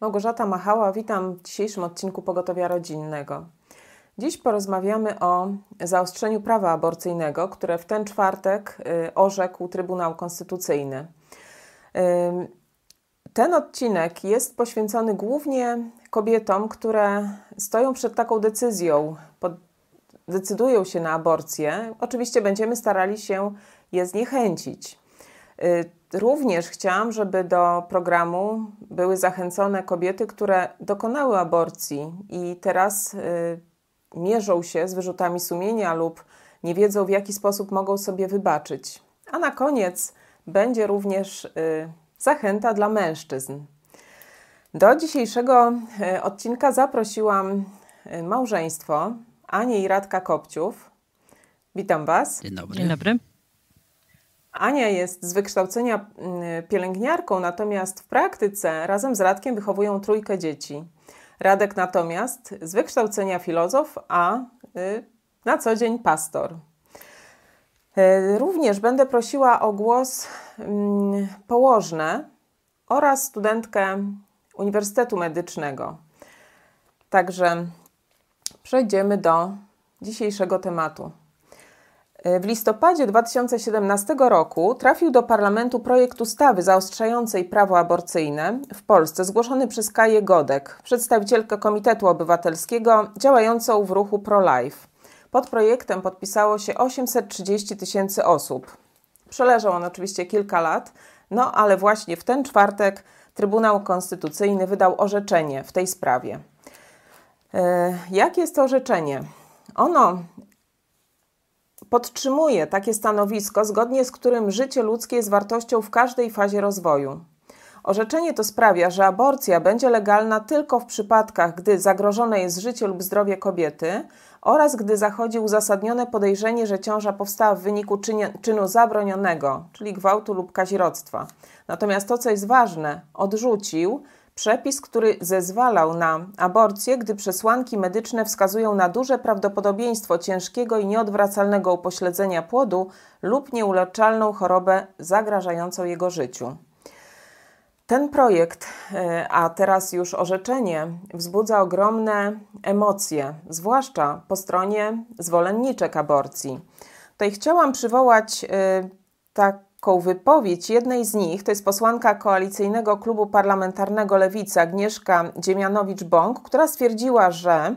Małgorzata Machała, witam w dzisiejszym odcinku Pogotowia Rodzinnego. Dziś porozmawiamy o zaostrzeniu prawa aborcyjnego, które w ten czwartek y, orzekł Trybunał Konstytucyjny. Ten odcinek jest poświęcony głównie kobietom, które stoją przed taką decyzją, decydują się na aborcję. Oczywiście będziemy starali się je zniechęcić. Y, również chciałam, żeby do programu były zachęcone kobiety, które dokonały aborcji i teraz y, mierzą się z wyrzutami sumienia lub nie wiedzą, w jaki sposób mogą sobie wybaczyć. A na koniec będzie również y, zachęta dla mężczyzn. Do dzisiejszego odcinka zaprosiłam małżeństwo Anię i Radka Kopciów. Witam Was. Dzień dobry. Dzień dobry. Ania jest z wykształcenia mm, pielęgniarką, natomiast w praktyce razem z Radkiem wychowują trójkę dzieci. Radek natomiast z wykształcenia filozof, a y, na co dzień pastor. Y, również będę prosiła o głos mm, położne oraz studentkę Uniwersytetu Medycznego. Także przejdziemy do dzisiejszego tematu. W listopadzie 2017 roku trafił do parlamentu projekt ustawy zaostrzającej prawo aborcyjne w Polsce, zgłoszony przez Kaję Godek, przedstawicielkę Komitetu Obywatelskiego działającą w ruchu Pro-Life. Pod projektem podpisało się 830 tysięcy osób. Przeleżał on oczywiście kilka lat, no ale właśnie w ten czwartek Trybunał Konstytucyjny wydał orzeczenie w tej sprawie. E, jakie jest to orzeczenie? Ono podtrzymuje takie stanowisko, zgodnie z którym życie ludzkie jest wartością w każdej fazie rozwoju. Orzeczenie to sprawia, że aborcja będzie legalna tylko w przypadkach, gdy zagrożone jest życie lub zdrowie kobiety oraz gdy zachodzi uzasadnione podejrzenie, że ciąża powstała w wyniku czynu zabronionego, czyli gwałtu lub kazirodztwa. Natomiast to, co jest ważne, odrzucił Przepis, który zezwalał na aborcję, gdy przesłanki medyczne wskazują na duże prawdopodobieństwo ciężkiego i nieodwracalnego upośledzenia płodu lub nieuleczalną chorobę zagrażającą jego życiu. Ten projekt, e, a teraz już orzeczenie, wzbudza ogromne emocje, zwłaszcza po stronie zwolenniczek aborcji. Tutaj chciałam przywołać e, tak taką wypowiedź jednej z nich, to jest posłanka koalicyjnego klubu parlamentarnego Lewica Agnieszka Dziemianowicz-Bąk, która stwierdziła, że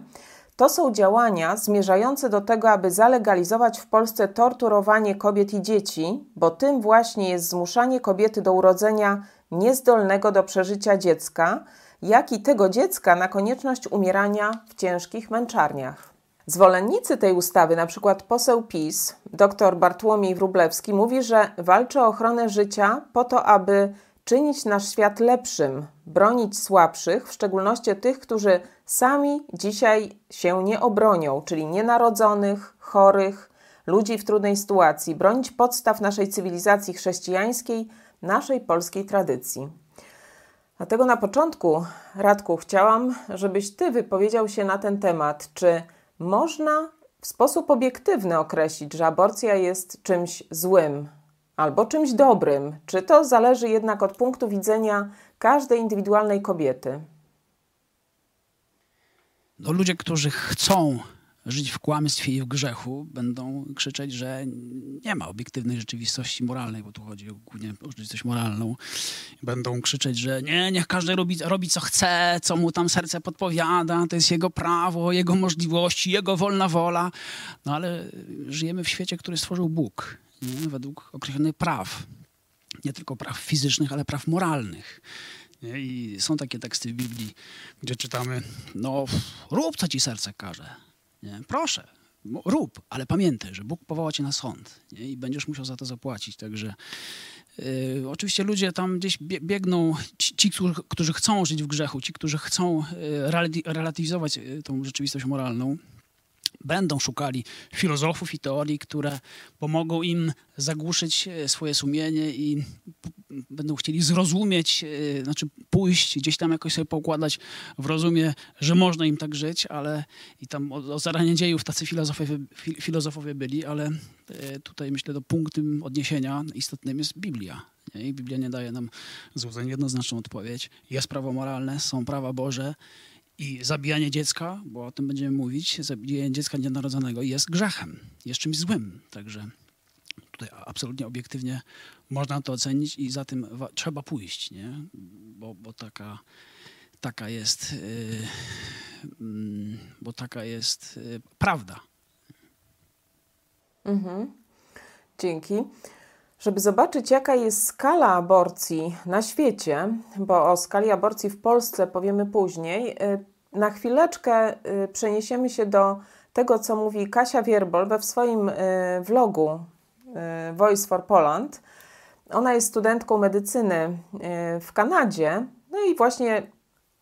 to są działania zmierzające do tego, aby zalegalizować w Polsce torturowanie kobiet i dzieci, bo tym właśnie jest zmuszanie kobiety do urodzenia niezdolnego do przeżycia dziecka, jak i tego dziecka na konieczność umierania w ciężkich męczarniach. Zwolennicy tej ustawy, na przykład poseł PiS, dr Bartłomiej Wróblewski, mówi, że walczy o ochronę życia po to, aby czynić nasz świat lepszym, bronić słabszych, w szczególności tych, którzy sami dzisiaj się nie obronią, czyli nienarodzonych, chorych, ludzi w trudnej sytuacji, bronić podstaw naszej cywilizacji chrześcijańskiej, naszej polskiej tradycji. Dlatego na początku, Radku, chciałam, żebyś Ty wypowiedział się na ten temat. Czy można w sposób obiektywny określić, że aborcja jest czymś złym albo czymś dobrym? Czy to zależy jednak od punktu widzenia każdej indywidualnej kobiety? No, ludzie, którzy chcą żyć w kłamstwie i w grzechu, będą krzyczeć, że nie ma obiektywnej rzeczywistości moralnej, bo tu chodzi głównie o rzeczywistość moralną. Będą krzyczeć, że nie, niech każdy robi, robi co chce, co mu tam serce podpowiada, to jest jego prawo, jego możliwości, jego wolna wola. No ale żyjemy w świecie, który stworzył Bóg, nie? według określonych praw. Nie tylko praw fizycznych, ale praw moralnych. I są takie teksty w Biblii, gdzie czytamy, no rób co ci serce każe nie? Proszę, rób, ale pamiętaj, że Bóg powoła cię na sąd nie? i będziesz musiał za to zapłacić. Także yy, oczywiście ludzie tam gdzieś biegną, ci, ci, którzy chcą żyć w grzechu, ci, którzy chcą yy, relatywizować yy, tą rzeczywistość moralną, będą szukali filozofów i teorii, które pomogą im zagłuszyć e, swoje sumienie i będą chcieli zrozumieć, e, znaczy pójść, gdzieś tam jakoś sobie poukładać w rozumie, że można im tak żyć, ale i tam od, od zarania dziejów tacy filozofowie, filozofowie byli, ale e, tutaj myślę, do punktem odniesienia istotnym jest Biblia. I Biblia nie daje nam złudzeń jednoznaczną odpowiedź. Jest prawo moralne, są prawa Boże i zabijanie dziecka, bo o tym będziemy mówić, zabijanie dziecka nienarodzonego jest grzechem, jest czymś złym. Także tutaj absolutnie obiektywnie można to ocenić i za tym trzeba pójść, nie? Bo, bo taka, taka jest, yy, bo taka jest yy, prawda. Mhm. Dzięki. Żeby zobaczyć, jaka jest skala aborcji na świecie, bo o skali aborcji w Polsce powiemy później, y, na chwileczkę y, przeniesiemy się do tego, co mówi Kasia Wierbol we w swoim y, vlogu Voice for Poland. Ona jest studentką medycyny w Kanadzie, no i właśnie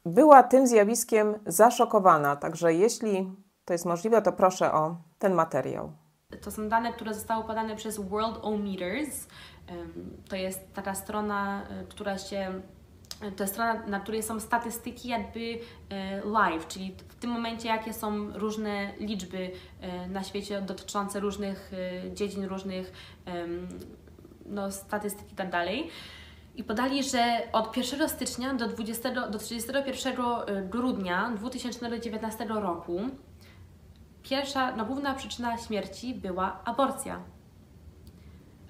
była tym zjawiskiem zaszokowana. Także jeśli to jest możliwe, to proszę o ten materiał. To są dane, które zostały podane przez World O. To jest taka strona, e, która się to jest strona, na której są statystyki jakby e, live, czyli w tym momencie jakie są różne liczby e, na świecie dotyczące różnych dziedzin, różnych no, statystyk i tak dalej. I podali, że od 1 stycznia do, 20, do 31 grudnia 2019 roku Pierwsza, no główna przyczyna śmierci była aborcja.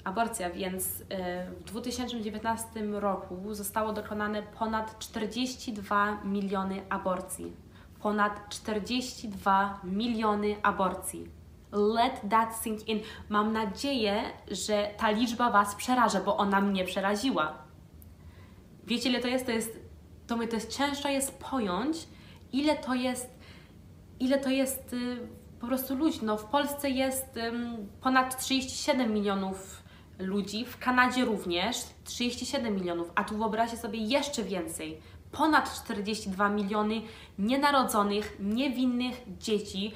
Aborcja, więc e, w 2019 roku zostało dokonane ponad 42 miliony aborcji. Ponad 42 miliony aborcji. Let that sink in. Mam nadzieję, że ta liczba Was przeraża, bo ona mnie przeraziła. Wiecie, ile to jest? To jest, to to jest ciężko jest pojąć, ile to jest, ile to jest y, po prostu ludzi. No, w Polsce jest ponad 37 milionów ludzi, w Kanadzie również 37 milionów, a tu wyobraźcie sobie jeszcze więcej. Ponad 42 miliony nienarodzonych, niewinnych dzieci,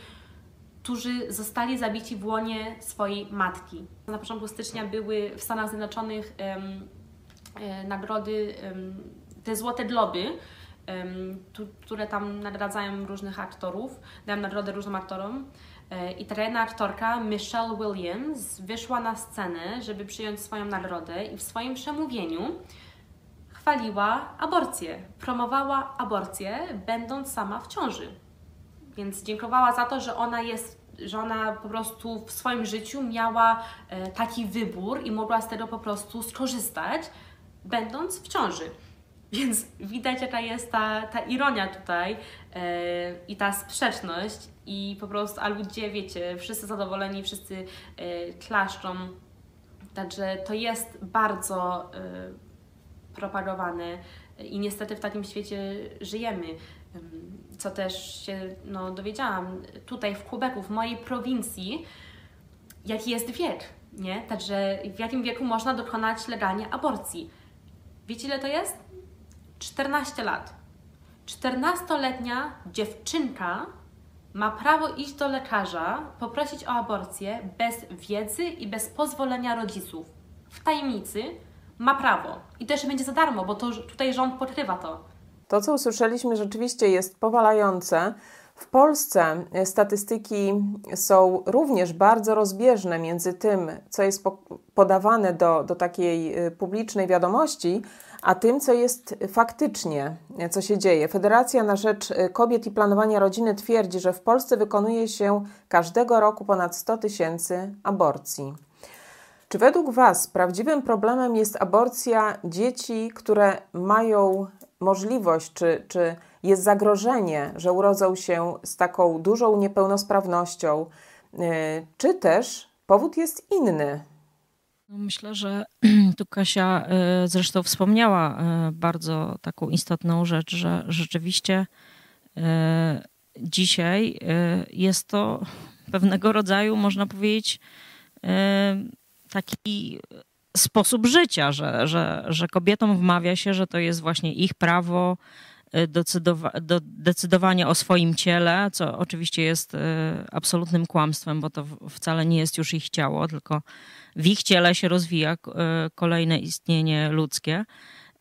którzy zostali zabici w łonie swojej matki. Na początku stycznia były w Stanach Zjednoczonych e, nagrody, te Złote Globy, które tam nagradzają różnych aktorów, dają nagrodę różnym aktorom. E, I ta jedna aktorka, Michelle Williams, wyszła na scenę, żeby przyjąć swoją nagrodę i w swoim przemówieniu chwaliła aborcję, promowała aborcję, będąc sama w ciąży. Więc dziękowała za to, że ona jest że ona po prostu w swoim życiu miała e, taki wybór i mogła z tego po prostu skorzystać, będąc w ciąży. Więc widać, jaka jest ta, ta ironia tutaj yy, i ta sprzeczność, i po prostu, a ludzie, wiecie, wszyscy zadowoleni, wszyscy yy, klaszczą. Także to jest bardzo yy, propagowane i niestety w takim świecie żyjemy. Co też się no, dowiedziałam tutaj w Quebecu, w mojej prowincji, jaki jest wiek, nie? Także w jakim wieku można dokonać legalnie aborcji. Wiecie ile to jest? 14 lat. 14-letnia dziewczynka ma prawo iść do lekarza, poprosić o aborcję bez wiedzy i bez pozwolenia rodziców. W tajemnicy ma prawo. I też będzie za darmo, bo to tutaj rząd pokrywa to. To, co usłyszeliśmy, rzeczywiście jest powalające. W Polsce statystyki są również bardzo rozbieżne między tym, co jest podawane do, do takiej y, publicznej wiadomości, a tym, co jest faktycznie, co się dzieje. Federacja na Rzecz Kobiet i Planowania Rodziny twierdzi, że w Polsce wykonuje się każdego roku ponad 100 tysięcy aborcji. Czy według Was prawdziwym problemem jest aborcja dzieci, które mają możliwość, czy, czy jest zagrożenie, że urodzą się z taką dużą niepełnosprawnością, y, czy też powód jest inny? No, myślę, że tu Kasia e, zresztą wspomniała e, bardzo taką istotną rzecz, że rzeczywiście e, dzisiaj jest to pewnego rodzaju, można powiedzieć, taki sposób życia, że, że, że kobietom wmawia się, że to jest właśnie ich prawo do decydowania o swoim ciele, co oczywiście jest absolutnym kłamstwem, bo to wcale nie jest już ich ciało, tylko w ich ciele się rozwija e, kolejne istnienie ludzkie.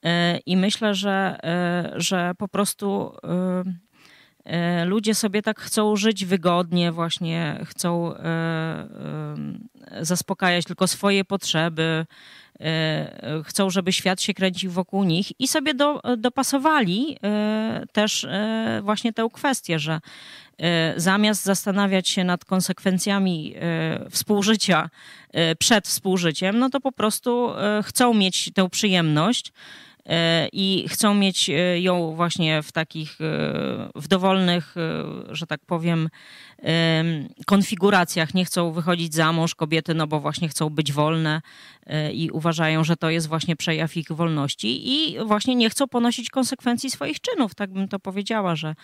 E, I myślę, że, e, że po prostu ludzie sobie tak chcą żyć wygodnie, właśnie chcą zaspokajać tylko swoje potrzeby, chcą, żeby świat się kręcił wokół nich i sobie do, dopasowali też właśnie tę kwestię, że zamiast zastanawiać się nad konsekwencjami współżycia przed współżyciem, no to po prostu chcą mieć tę przyjemność E, i chcą mieć e, ją właśnie w takich, e, w dowolnych, że tak powiem, konfiguracjach. Nie chcą wychodzić za mąż kobiety, no bo właśnie chcą być wolne i uważają, że to jest właśnie przejaw ich wolności i właśnie nie chcą ponosić konsekwencji swoich czynów. Tak bym to powiedziała, że,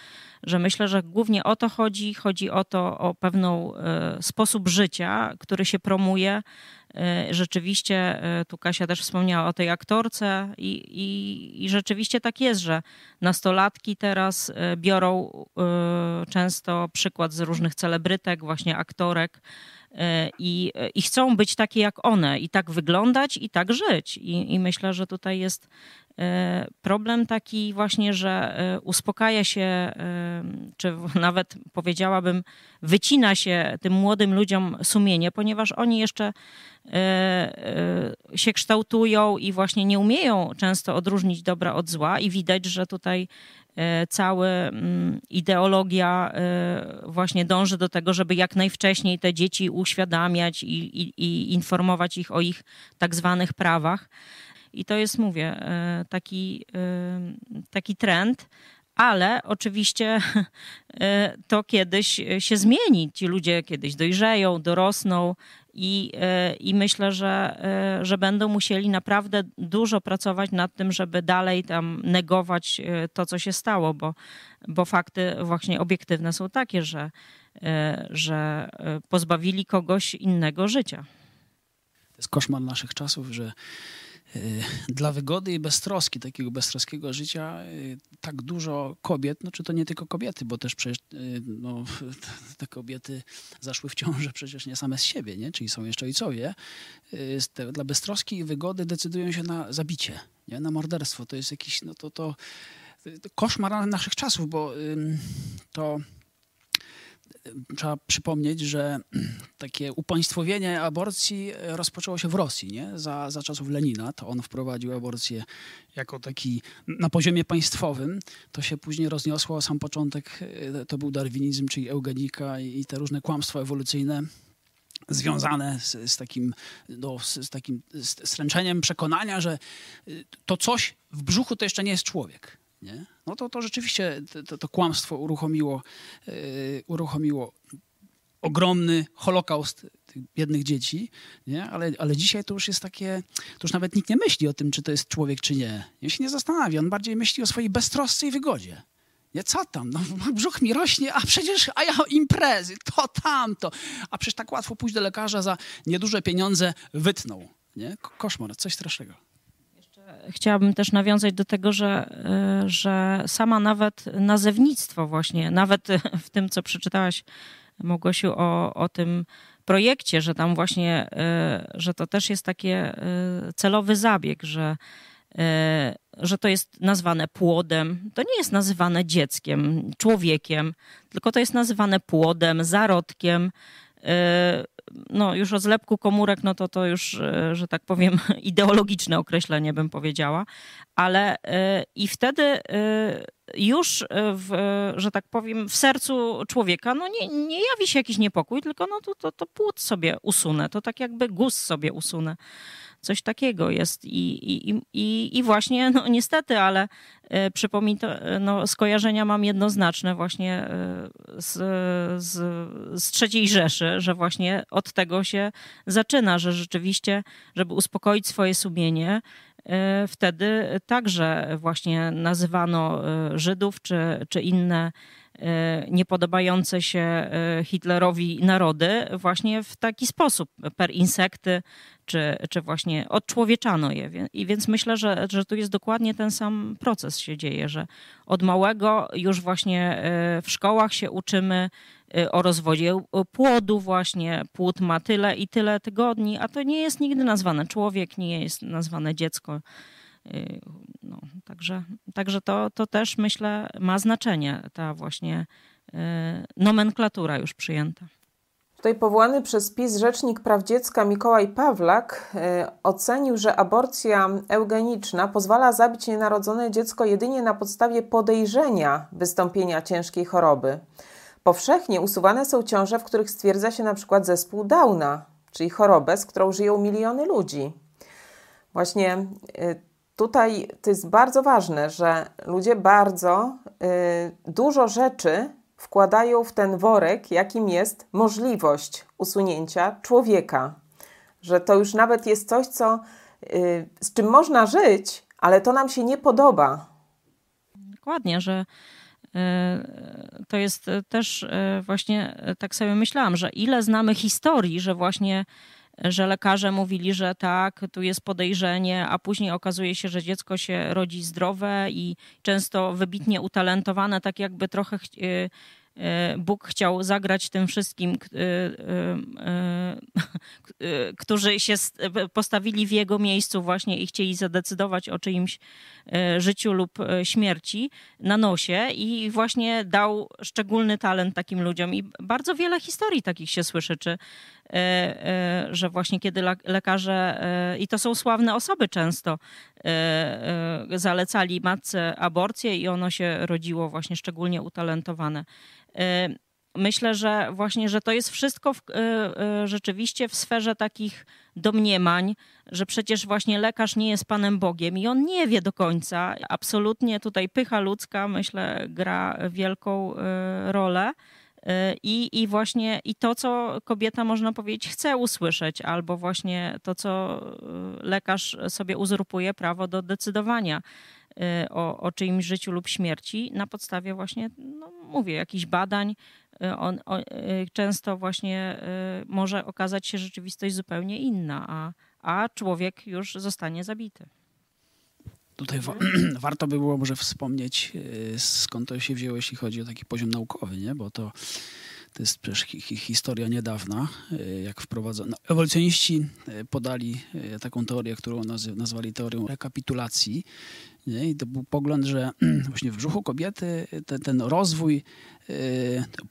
że myślę, że głównie o to chodzi. Chodzi o to, o pewną sposób życia, który się promuje E, rzeczywiście, e, tu Kasia też wspomniała o tej aktorce i, i, i rzeczywiście tak jest, że nastolatki teraz e, biorą często przykład z różnych celebrytek, właśnie aktorek, i, i chcą być takie jak one, i tak wyglądać, i tak żyć. I, I myślę, że tutaj jest E, problem taki właśnie, że e, uspokaja się, e, czy nawet powiedziałabym, wycina się tym młodym ludziom sumienie, ponieważ oni jeszcze się kształtują i właśnie nie umieją często odróżnić dobra od zła i widać, że tutaj cała mm, ideologia właśnie dąży do tego, żeby jak najwcześniej te dzieci uświadamiać i, i, i informować ich o ich tak zwanych prawach. I to jest, mówię, e, taki, e, taki trend, ale oczywiście e, to kiedyś się zmieni. Ci ludzie kiedyś dojrzeją, dorosną i, i myślę, że, że będą musieli naprawdę dużo pracować nad tym, żeby dalej tam negować to, co się stało, bo, bo fakty właśnie obiektywne są takie, że, że pozbawili kogoś innego życia. To jest koszmar naszych czasów, że dla wygody i beztroski, takiego beztroskiego życia, y, tak dużo kobiet, no czy to nie tylko kobiety, bo też przecież y, no, te kobiety zaszły w ciążę przecież nie same z siebie, nie? czyli są jeszcze ojcowie, dla beztroski i wygody decydują się na zabicie, nie? na morderstwo. To jest jakiś, no to, to, to koszmar naszych czasów, bo to trzeba przypomnieć, że takie upaństwowienie aborcji rozpoczęło się w Rosji, nie? Za, za czasów Lenina. To on wprowadził aborcję jako taki na poziomie państwowym. To się później rozniosło. Sam początek e, to był darwinizm, czyli eugenika i te różne kłamstwa ewolucyjne związane z, z, takim, no, z, takim stręczeniem przekonania, że e, to coś w brzuchu to jeszcze nie jest człowiek nie? no to, to rzeczywiście to, to kłamstwo uruchomiło, yy, uruchomiło ogromny holokaust tych biednych dzieci, nie? Ale, ale dzisiaj to już jest takie, to już nawet nikt nie myśli o tym, czy to jest człowiek, czy nie. On się nie zastanawia, on bardziej myśli o swojej beztrosce i wygodzie. Nie, co tam? No, brzuch mi rośnie, a przecież, a ja imprezy, to tamto. A przecież tak łatwo pójść do lekarza za nieduże pieniądze wytnął. Nie? Koszmar, coś strasznego chciałabym też nawiązać do tego, że, e, że sama nawet nazewnictwo właśnie, nawet w tym, co przeczytałaś Mogosiu o, o tym projekcie, że tam właśnie, e, że to też jest takie e, celowy zabieg, że, że to jest nazwane płodem. To nie jest nazywane dzieckiem, człowiekiem, tylko to jest nazywane płodem, zarodkiem, no już o zlepku komórek, no to to już, e, że tak powiem, ideologiczne określenie bym powiedziała, ale e, i wtedy e, już, w, że tak powiem, w sercu człowieka no nie, nie jawi się jakiś niepokój, tylko no to, to, to płód sobie usunę, to tak jakby guz sobie usunę. Coś takiego jest. I, i, i, i właśnie, no niestety, ale e, przypomnij to, e, no, skojarzenia mam jednoznaczne właśnie e, z, z, z trzeciej Rzeszy, że właśnie od tego się zaczyna, że rzeczywiście, żeby uspokoić swoje sumienie, wtedy także właśnie nazywano Żydów czy, czy inne niepodobające się Hitlerowi narody właśnie w taki sposób, per insekty, czy, czy właśnie odczłowieczano je. I więc myślę, że, że tu jest dokładnie ten sam proces się dzieje, że od małego już właśnie e, w szkołach się uczymy e, o rozwodzie płodu właśnie. Płód ma tyle i tyle tygodni, a to nie jest nigdy nazwane człowiek, nie jest nazwane dziecko. E, no, także także to, to też myślę ma znaczenie, ta właśnie nomenklatura już przyjęta. Tutaj powołany przez PiS Rzecznik Praw Dziecka Mikołaj Pawlak y, ocenił, że aborcja eugeniczna pozwala zabić nienarodzone dziecko jedynie na podstawie podejrzenia wystąpienia ciężkiej choroby. Powszechnie usuwane są ciąże, w których stwierdza się na przykład zespół Downa, czyli chorobę, z którą żyją miliony ludzi. Właśnie y, tutaj to jest bardzo ważne, że ludzie bardzo y, dużo rzeczy wkładają w ten worek, jakim jest możliwość usunięcia człowieka. Że to już nawet jest coś, co, y, z czym można żyć, ale to nam się nie podoba. Dokładnie, że to jest też właśnie tak sobie myślałam, że ile znamy historii, że właśnie że lekarze mówili, że tak, tu jest podejrzenie, a później okazuje się, że dziecko się rodzi zdrowe i często wybitnie utalentowane, tak jakby trochę y, y, Bóg chciał zagrać tym wszystkim, y, którzy się postawili w jego miejscu właśnie i chcieli zadecydować o czyimś życiu lub śmierci na nosie i właśnie dał szczególny talent takim ludziom. I bardzo wiele historii takich się słyszy, czy że właśnie kiedy lekarze, e, i to są sławne osoby często, zalecali matce aborcję i ono się rodziło właśnie szczególnie utalentowane. Myślę, że właśnie, że to jest wszystko w, rzeczywiście w sferze takich domniemań, że przecież właśnie lekarz nie jest Panem Bogiem i on nie wie do końca. Absolutnie tutaj pycha ludzka, myślę, gra wielką rolę. I, I właśnie i to, co kobieta, można powiedzieć, chce usłyszeć, albo właśnie to, co y, lekarz sobie uzurpuje prawo do decydowania y, o, o czyimś życiu lub śmierci na podstawie właśnie, no mówię, jakichś badań. Y, on, on, często właśnie może okazać się rzeczywistość zupełnie inna, a, a człowiek już zostanie zabity. Tutaj wa warto by było może wspomnieć, e, skąd to się wzięło, jeśli chodzi o taki poziom naukowy, nie? bo to, to jest przecież hi historia niedawna, e, jak wprowadzono. No, ewolucjoniści e, podali taką teorię, którą nazwali teorią rekapitulacji. Nie? I to był pogląd, że właśnie w brzuchu kobiety ten, ten rozwój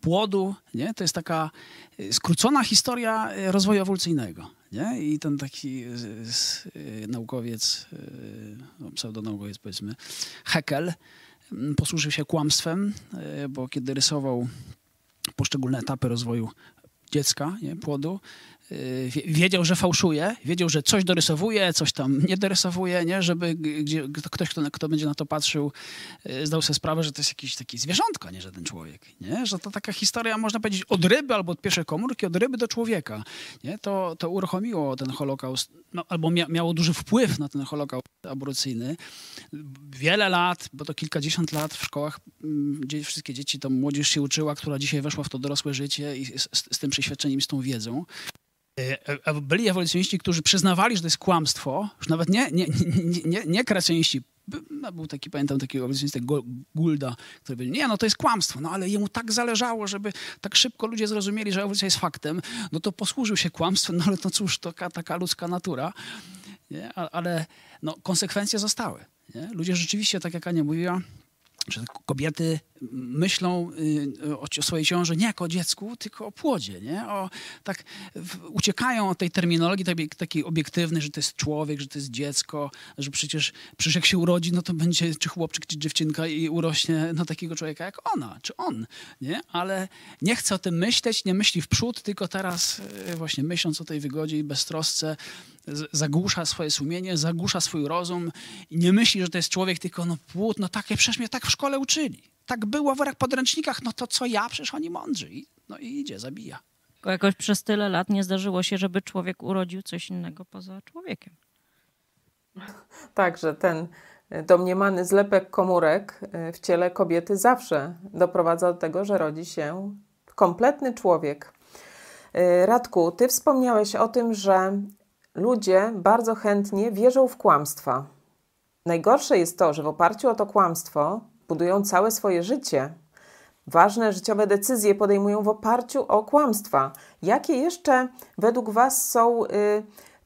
płodu nie? to jest taka skrócona historia rozwoju ewolucyjnego. Nie? I ten taki y, naukowiec, y, no, pseudonaukowiec powiedzmy, Heckel, mm, posłużył się kłamstwem, y, bo kiedy rysował poszczególne etapy rozwoju dziecka, nie, płodu, Y, wiedział, że fałszuje, wiedział, że coś dorysowuje, coś tam nie dorysowuje, nie? żeby gdzie, ktoś, kto, kto będzie na to patrzył, y, zdał sobie sprawę, że to jest jakiś taki zwierzątko, nie żaden człowiek. Nie? Że to taka historia, można powiedzieć, od ryby albo od pierwszej komórki, od ryby do człowieka. Nie? To, to uruchomiło ten Holokaust, no, albo mia, miało duży wpływ na ten Holokaust aborcyjny. Wiele lat, bo to kilkadziesiąt lat w szkołach, mm, gdzie wszystkie dzieci, to młodzież się uczyła, która dzisiaj weszła w to dorosłe życie i z, z tym przeświadczeniem, z tą wiedzą. E, e, byli ewolucjoniści, którzy przyznawali, że to jest kłamstwo, już nawet nie, nie, nie, nie, nie kreacjoniści. No, był taki, pamiętam, taki ewolucjonista Gulda, który powiedział, nie, no to jest kłamstwo, no ale jemu tak zależało, żeby tak szybko ludzie zrozumieli, że ewolucja jest faktem, no to posłużył się kłamstwem, no ale to cóż, to taka, taka ludzka natura. Nie? Ale no, konsekwencje zostały. Nie? Ludzie rzeczywiście, tak jak Ania mówiła, że kobiety myślą y, o swojej ciąży nie jako o dziecku, tylko o płodzie. Nie? O, tak uciekają od tej terminologii takiej, obiektywnej, że to jest człowiek, że to jest dziecko, że przecież, przecież jak się urodzi, no to będzie czy chłopczyk, czy dziewczynka i urośnie na takiego człowieka jak ona, czy on. Nie? Ale nie chce o tym myśleć, nie myśli w przód, tylko teraz y, właśnie myśląc o tej wygodzie i beztrosce zagłusza swoje sumienie, zagłusza swój rozum i nie myśli, że to jest człowiek, tylko no płód, no tak, przecież mnie tak w szkole uczyli. Tak było w podręcznikach, no to co ja, przecież oni mądrzy. I, no i idzie, zabija. Tylko jakoś przez tyle lat nie zdarzyło się, żeby człowiek urodził coś innego poza człowiekiem. Także ten domniemany zlepek komórek e, w ciele kobiety zawsze doprowadza do tego, że rodzi się kompletny człowiek. E, Radku, ty wspomniałeś o tym, że ludzie bardzo chętnie wierzą w kłamstwa. Najgorsze jest to, że w oparciu o to kłamstwo budują całe swoje życie. Ważne życiowe decyzje podejmują w oparciu o kłamstwa. Jakie jeszcze według Was są y,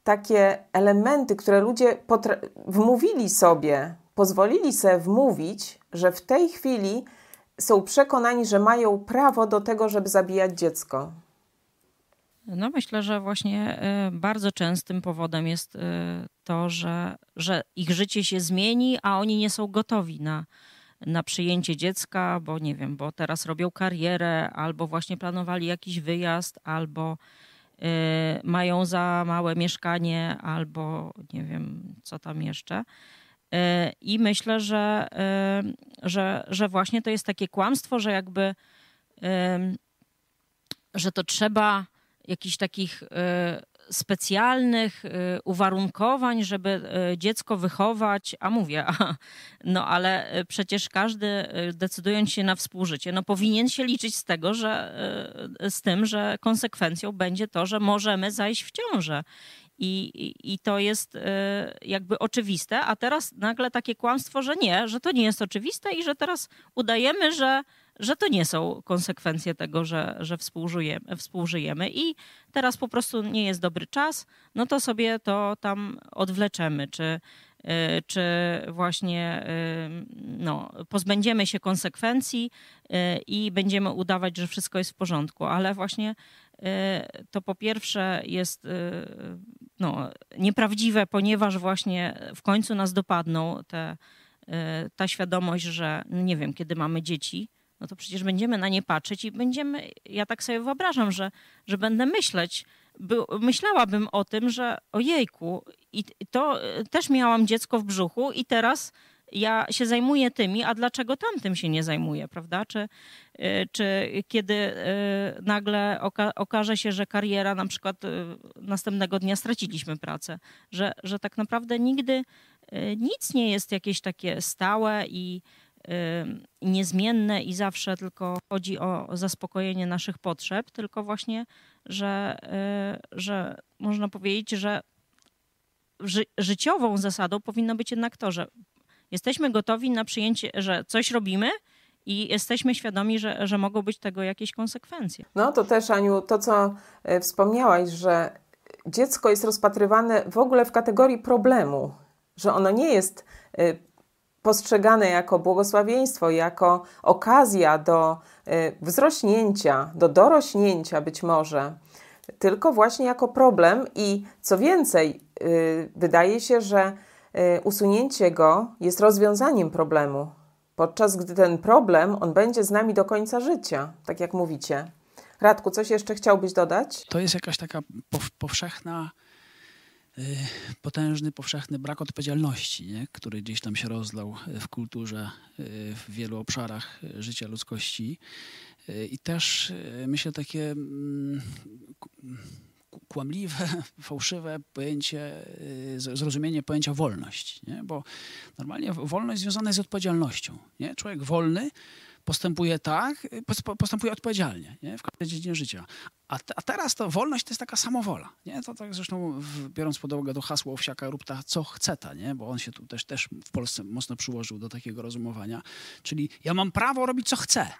takie elementy, które ludzie wmówili sobie, pozwolili sobie wmówić, że w tej chwili są przekonani, że mają prawo do tego, żeby zabijać dziecko? No myślę, że właśnie bardzo częstym powodem jest to, że, że ich życie się zmieni, a oni nie są gotowi na, na przyjęcie dziecka, bo nie wiem, bo teraz robią karierę, albo właśnie planowali jakiś wyjazd, albo y, mają za małe mieszkanie, albo nie wiem, co tam jeszcze. Y, I myślę, że, y, że, że właśnie to jest takie kłamstwo, że jakby, że to trzeba jakichś takich specjalnych y, uwarunkowań, żeby y, dziecko wychować, a mówię, a, no ale y, przecież każdy decydując się na współżycie, no powinien się liczyć z tego, że z tym, że konsekwencją będzie to, że możemy zajść w ciążę. I, i, I to jest jakby oczywiste, a teraz nagle takie kłamstwo, że nie, że to nie jest oczywiste i że teraz udajemy, że, że to nie są konsekwencje tego, że, że współżyjemy, współżyjemy. I teraz po prostu nie jest dobry czas, no to sobie to tam odwleczemy, czy, y, czy właśnie y, no, pozbędziemy się konsekwencji y, i będziemy udawać, że wszystko jest w porządku, ale właśnie to po pierwsze jest no, nieprawdziwe, ponieważ właśnie w końcu nas dopadną te, ta świadomość, że no nie wiem, kiedy mamy dzieci, no to przecież będziemy na nie patrzeć i będziemy, ja tak sobie wyobrażam, że, że będę myśleć, by, myślałabym o tym, że ojejku, i to e, też miałam dziecko w brzuchu i teraz ja się zajmuję tymi, a dlaczego tamtym się nie zajmuję, prawda? Czy, e, czy kiedy e, nagle oka okaże się, że kariera na przykład następnego dnia straciliśmy pracę, że, że tak naprawdę nigdy nic nie jest jakieś takie stałe i niezmienne i zawsze tylko chodzi o zaspokojenie naszych potrzeb, tylko właśnie, że, y, że można powiedzieć, że ży życiową zasadą powinno być jednak to, że jesteśmy gotowi na przyjęcie, że coś robimy i jesteśmy świadomi, że, że mogą być tego jakieś konsekwencje. No to też, Aniu, to co e, wspomniałaś, że dziecko jest rozpatrywane w ogóle w kategorii problemu, że ono nie jest postrzegane jako błogosławieństwo, jako okazja do y, wzrośnięcia, do dorośnięcia być może, tylko właśnie jako problem i co więcej, y, wydaje się, że y, usunięcie go jest rozwiązaniem problemu, podczas gdy ten problem, on będzie z nami do końca życia, tak jak mówicie. Radku, coś jeszcze chciałbyś dodać? To jest jakaś taka powszechna potężny, powszechny brak odpowiedzialności, nie? który gdzieś tam się rozlał w kulturze, y, w wielu obszarach życia ludzkości. Y, I też myślę takie mm, kłamliwe, fałszywe pojęcie, zrozumienie pojęcia wolność. Nie? Bo normalnie wolność związana jest z odpowiedzialnością. Nie? Człowiek wolny postępuje tak, postępuje odpowiedzialnie nie? w każdej dziedzinie życia. A, te, a, teraz to wolność to jest taka samowola. Nie? To tak zresztą w, biorąc pod uwagę to hasło Owsiaka rób ta, co chce ta, nie? bo on się tu też, też w Polsce mocno przyłożył do takiego rozumowania. Czyli ja mam prawo robić co chcę,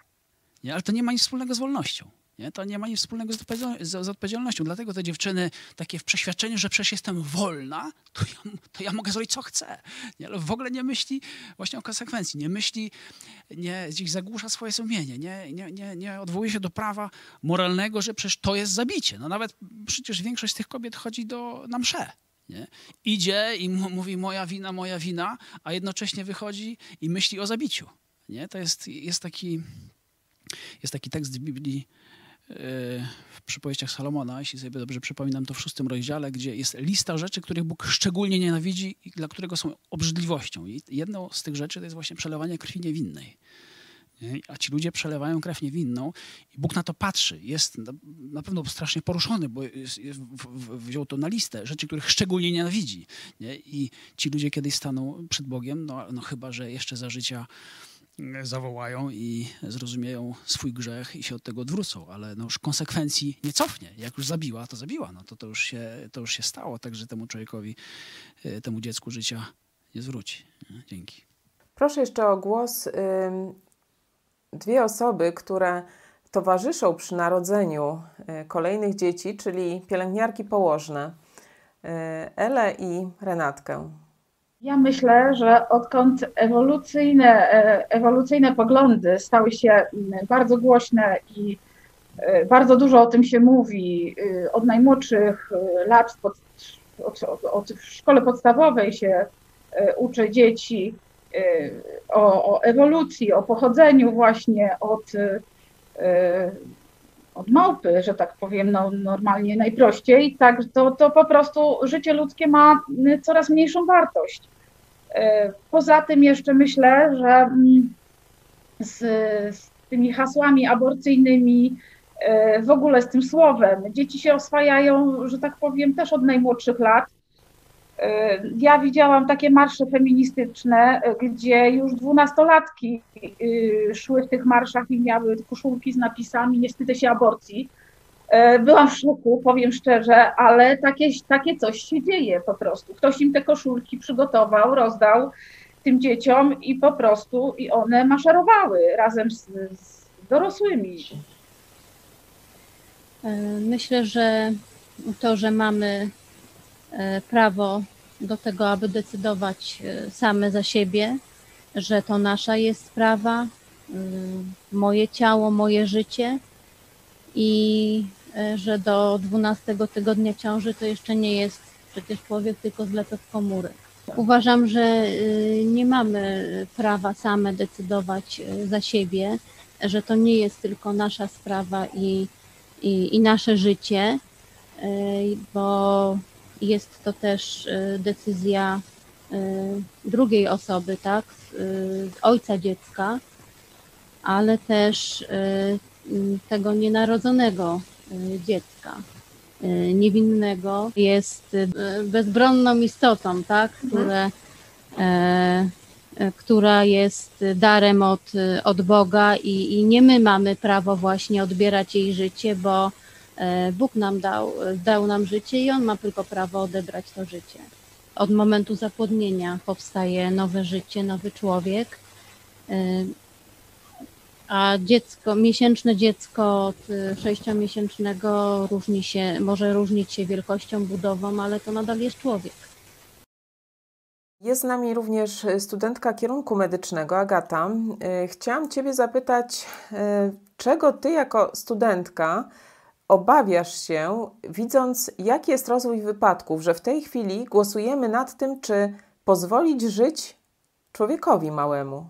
nie? ale to nie ma nic wspólnego z wolnością. Nie? To nie ma nic wspólnego z, odpowiedzialnością. Dlatego te dziewczyny takie w przeświadczeniu, że przecież jestem wolna, to ja, to ja mogę zrobić co chcę. Nie? Ale w ogóle nie myśli właśnie o konsekwencji. Nie myśli, nie, zagłusza swoje sumienie. Nie, nie, nie, nie odwołuje się do prawa moralnego, że przecież to jest zabicie. No nawet przecież większość z tych kobiet chodzi do, na msze. Nie? Idzie i mówi moja wina, moja wina, a jednocześnie wychodzi i myśli o zabiciu. Nie? To jest, jest, taki, jest taki tekst w Biblii, w przypowieściach Salomona, jeśli sobie dobrze przypominam, to w szóstym rozdziale, gdzie jest lista rzeczy, których Bóg szczególnie nienawidzi i dla którego są obrzydliwością. I jedną z tych rzeczy to jest właśnie przelewanie krwi niewinnej. A ci ludzie przelewają krew niewinną i Bóg na to patrzy. Jest na pewno strasznie poruszony, bo wziął to na listę rzeczy, których szczególnie nienawidzi. Nie? I ci ludzie kiedyś staną przed Bogiem, no, no chyba, że jeszcze za życia zawołają i zrozumieją swój grzech i się od tego odwrócą, ale no już konsekwencji nie cofnie. Jak już zabiła, to zabiła. No to, to, już się, to już się stało, także temu człowiekowi, e, temu dziecku życia nie zwróci. Dzięki. Proszę jeszcze o głos dwie osoby, które towarzyszą przy narodzeniu e, kolejnych dzieci, czyli pielęgniarki położne, e, Elę i Renatkę. Ja myślę, że odkąd ewolucyjne, e, ewolucyjne poglądy stały się mm, bardzo głośne i Bardzo dużo o tym się mówi. Od najmłodszych lat, pod, od, od, od w szkole podstawowej się uczy dzieci o, o ewolucji, o pochodzeniu właśnie od od małpy, że tak powiem, no, normalnie najprościej, tak, to, to po prostu życie ludzkie ma coraz mniejszą wartość. E, poza tym jeszcze myślę, że mm, z, z tymi hasłami aborcyjnymi, e, w ogóle z tym słowem, dzieci się oswajają, że tak powiem, też od najmłodszych lat ja widziałam takie marsze feministyczne, e, gdzie już dwunastolatki e, szły w tych marszach i miały koszulki z napisami nie wstydzę się aborcji. Byłam w szoku, powiem szczerze, ale takie, takie coś się dzieje po prostu. Ktoś im te koszulki przygotował, rozdał tym dzieciom i po prostu i one maszerowały razem z, z dorosłymi. Myślę, że to, że mamy E, prawo do tego, aby decydować e, same za siebie, że to nasza jest sprawa, e, moje ciało, moje życie i że do 12 tygodnia ciąży to jeszcze nie jest przecież człowiek, tylko zlepek komórek. Uważam, że nie mamy prawa same decydować za siebie, że to nie jest tylko nasza sprawa i, i, i nasze życie, bo jest to też y, decyzja y, drugiej osoby, tak, y, ojca dziecka, ale też tego nienarodzonego dziecka, niewinnego, jest bezbronną istotą, tak, które, e, która jest darem od, od Boga i, i nie my mamy prawo właśnie odbierać jej życie, bo Bóg nam dał, dał nam życie i On ma tylko prawo odebrać to życie. Od momentu zapłodnienia powstaje nowe życie, nowy człowiek, e, a dziecko, miesięczne dziecko od sześciomiesięcznego różni się, może różnić się wielkością, budową, ale to nadal jest człowiek. Jest z nami również studentka kierunku medycznego, Agata. E, chciałam Ciebie zapytać, czego Ty jako studentka obawiasz się, widząc, jaki jest rozwój wypadków, że w tej chwili głosujemy nad tym, czy pozwolić żyć człowiekowi małemu.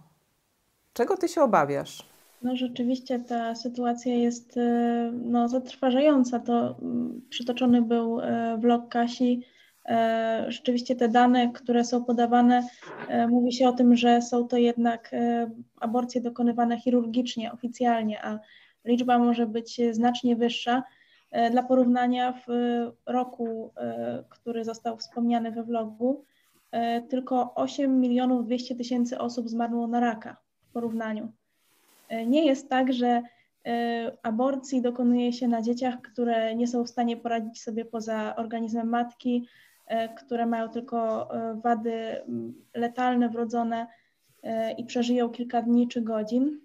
Czego ty się obawiasz? No rzeczywiście ta sytuacja jest e, no, zatrważająca. To mm, przytoczony był e, vlog Kasi. E, rzeczywiście te dane, które są podawane, mówi się o tym, że są to jednak aborcje dokonywane chirurgicznie, oficjalnie, a liczba może być znacznie wyższa. E, dla porównania w roku, e, który został wspomniany we vlogu, e, tylko 8 milionów 200 tysięcy osób zmarło na raka w porównaniu. Nie jest tak, że aborcji dokonuje się na dzieciach, które nie są w stanie poradzić sobie poza organizmem matki, które mają tylko wady letalne, wrodzone i przeżyją kilka dni czy godzin.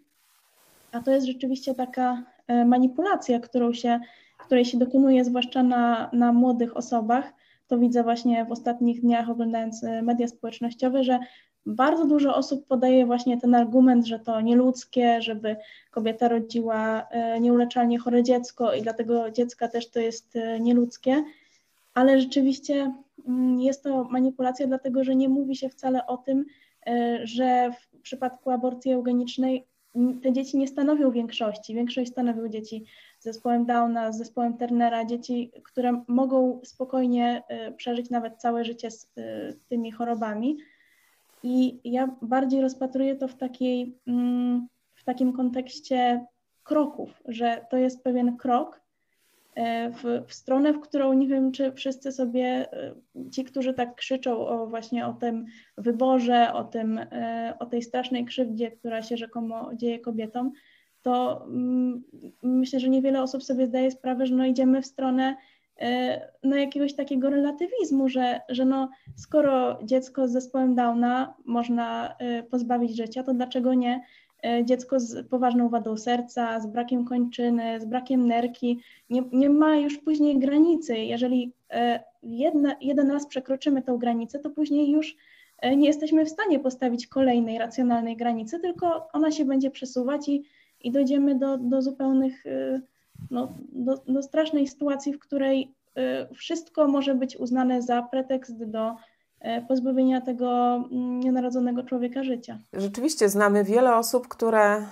A to jest rzeczywiście taka manipulacja, którą się, której się dokonuje zwłaszcza na, na młodych osobach. To widzę właśnie w ostatnich dniach, oglądając e, media społecznościowe, że bardzo dużo osób podaje właśnie ten argument, że to nieludzkie, żeby kobieta rodziła e, nieuleczalnie chore dziecko i dlatego dziecka też to jest e, nieludzkie, ale rzeczywiście mm, jest to manipulacja, dlatego że nie mówi się wcale o tym, że w przypadku aborcji eugenicznej te dzieci nie stanowią większości. Większość stanowią dzieci z zespołem Downa, z zespołem Turnera, dzieci, które mogą spokojnie y, przeżyć nawet całe życie z y, tymi chorobami. I ja bardziej rozpatruję to w, takiej, mm, w takim kontekście kroków, że to jest pewien krok, w, w, stronę, w którą nie wiem, czy wszyscy sobie, e, ci, którzy tak krzyczą o właśnie o tym wyborze, o, tym, e, o tej strasznej krzywdzie, która się rzekomo dzieje kobietom, to mm, myślę, że niewiele osób sobie zdaje sprawę, że no idziemy w stronę no jakiegoś takiego relatywizmu, że, że no skoro dziecko z zespołem Downa można pozbawić życia, to dlaczego nie E, dziecko z poważną wadą serca, z brakiem kończyny, z brakiem nerki, nie, nie ma już później granicy. Jeżeli e, jedna, jeden raz przekroczymy tą granicę, to później już e, nie jesteśmy w stanie postawić kolejnej racjonalnej granicy, tylko ona się będzie przesuwać i, i dojdziemy do, do zupełnych no, do, do strasznej sytuacji, w której wszystko może być uznane za pretekst do pozbawienia tego mm, nienarodzonego człowieka życia. Rzeczywiście znamy wiele osób, które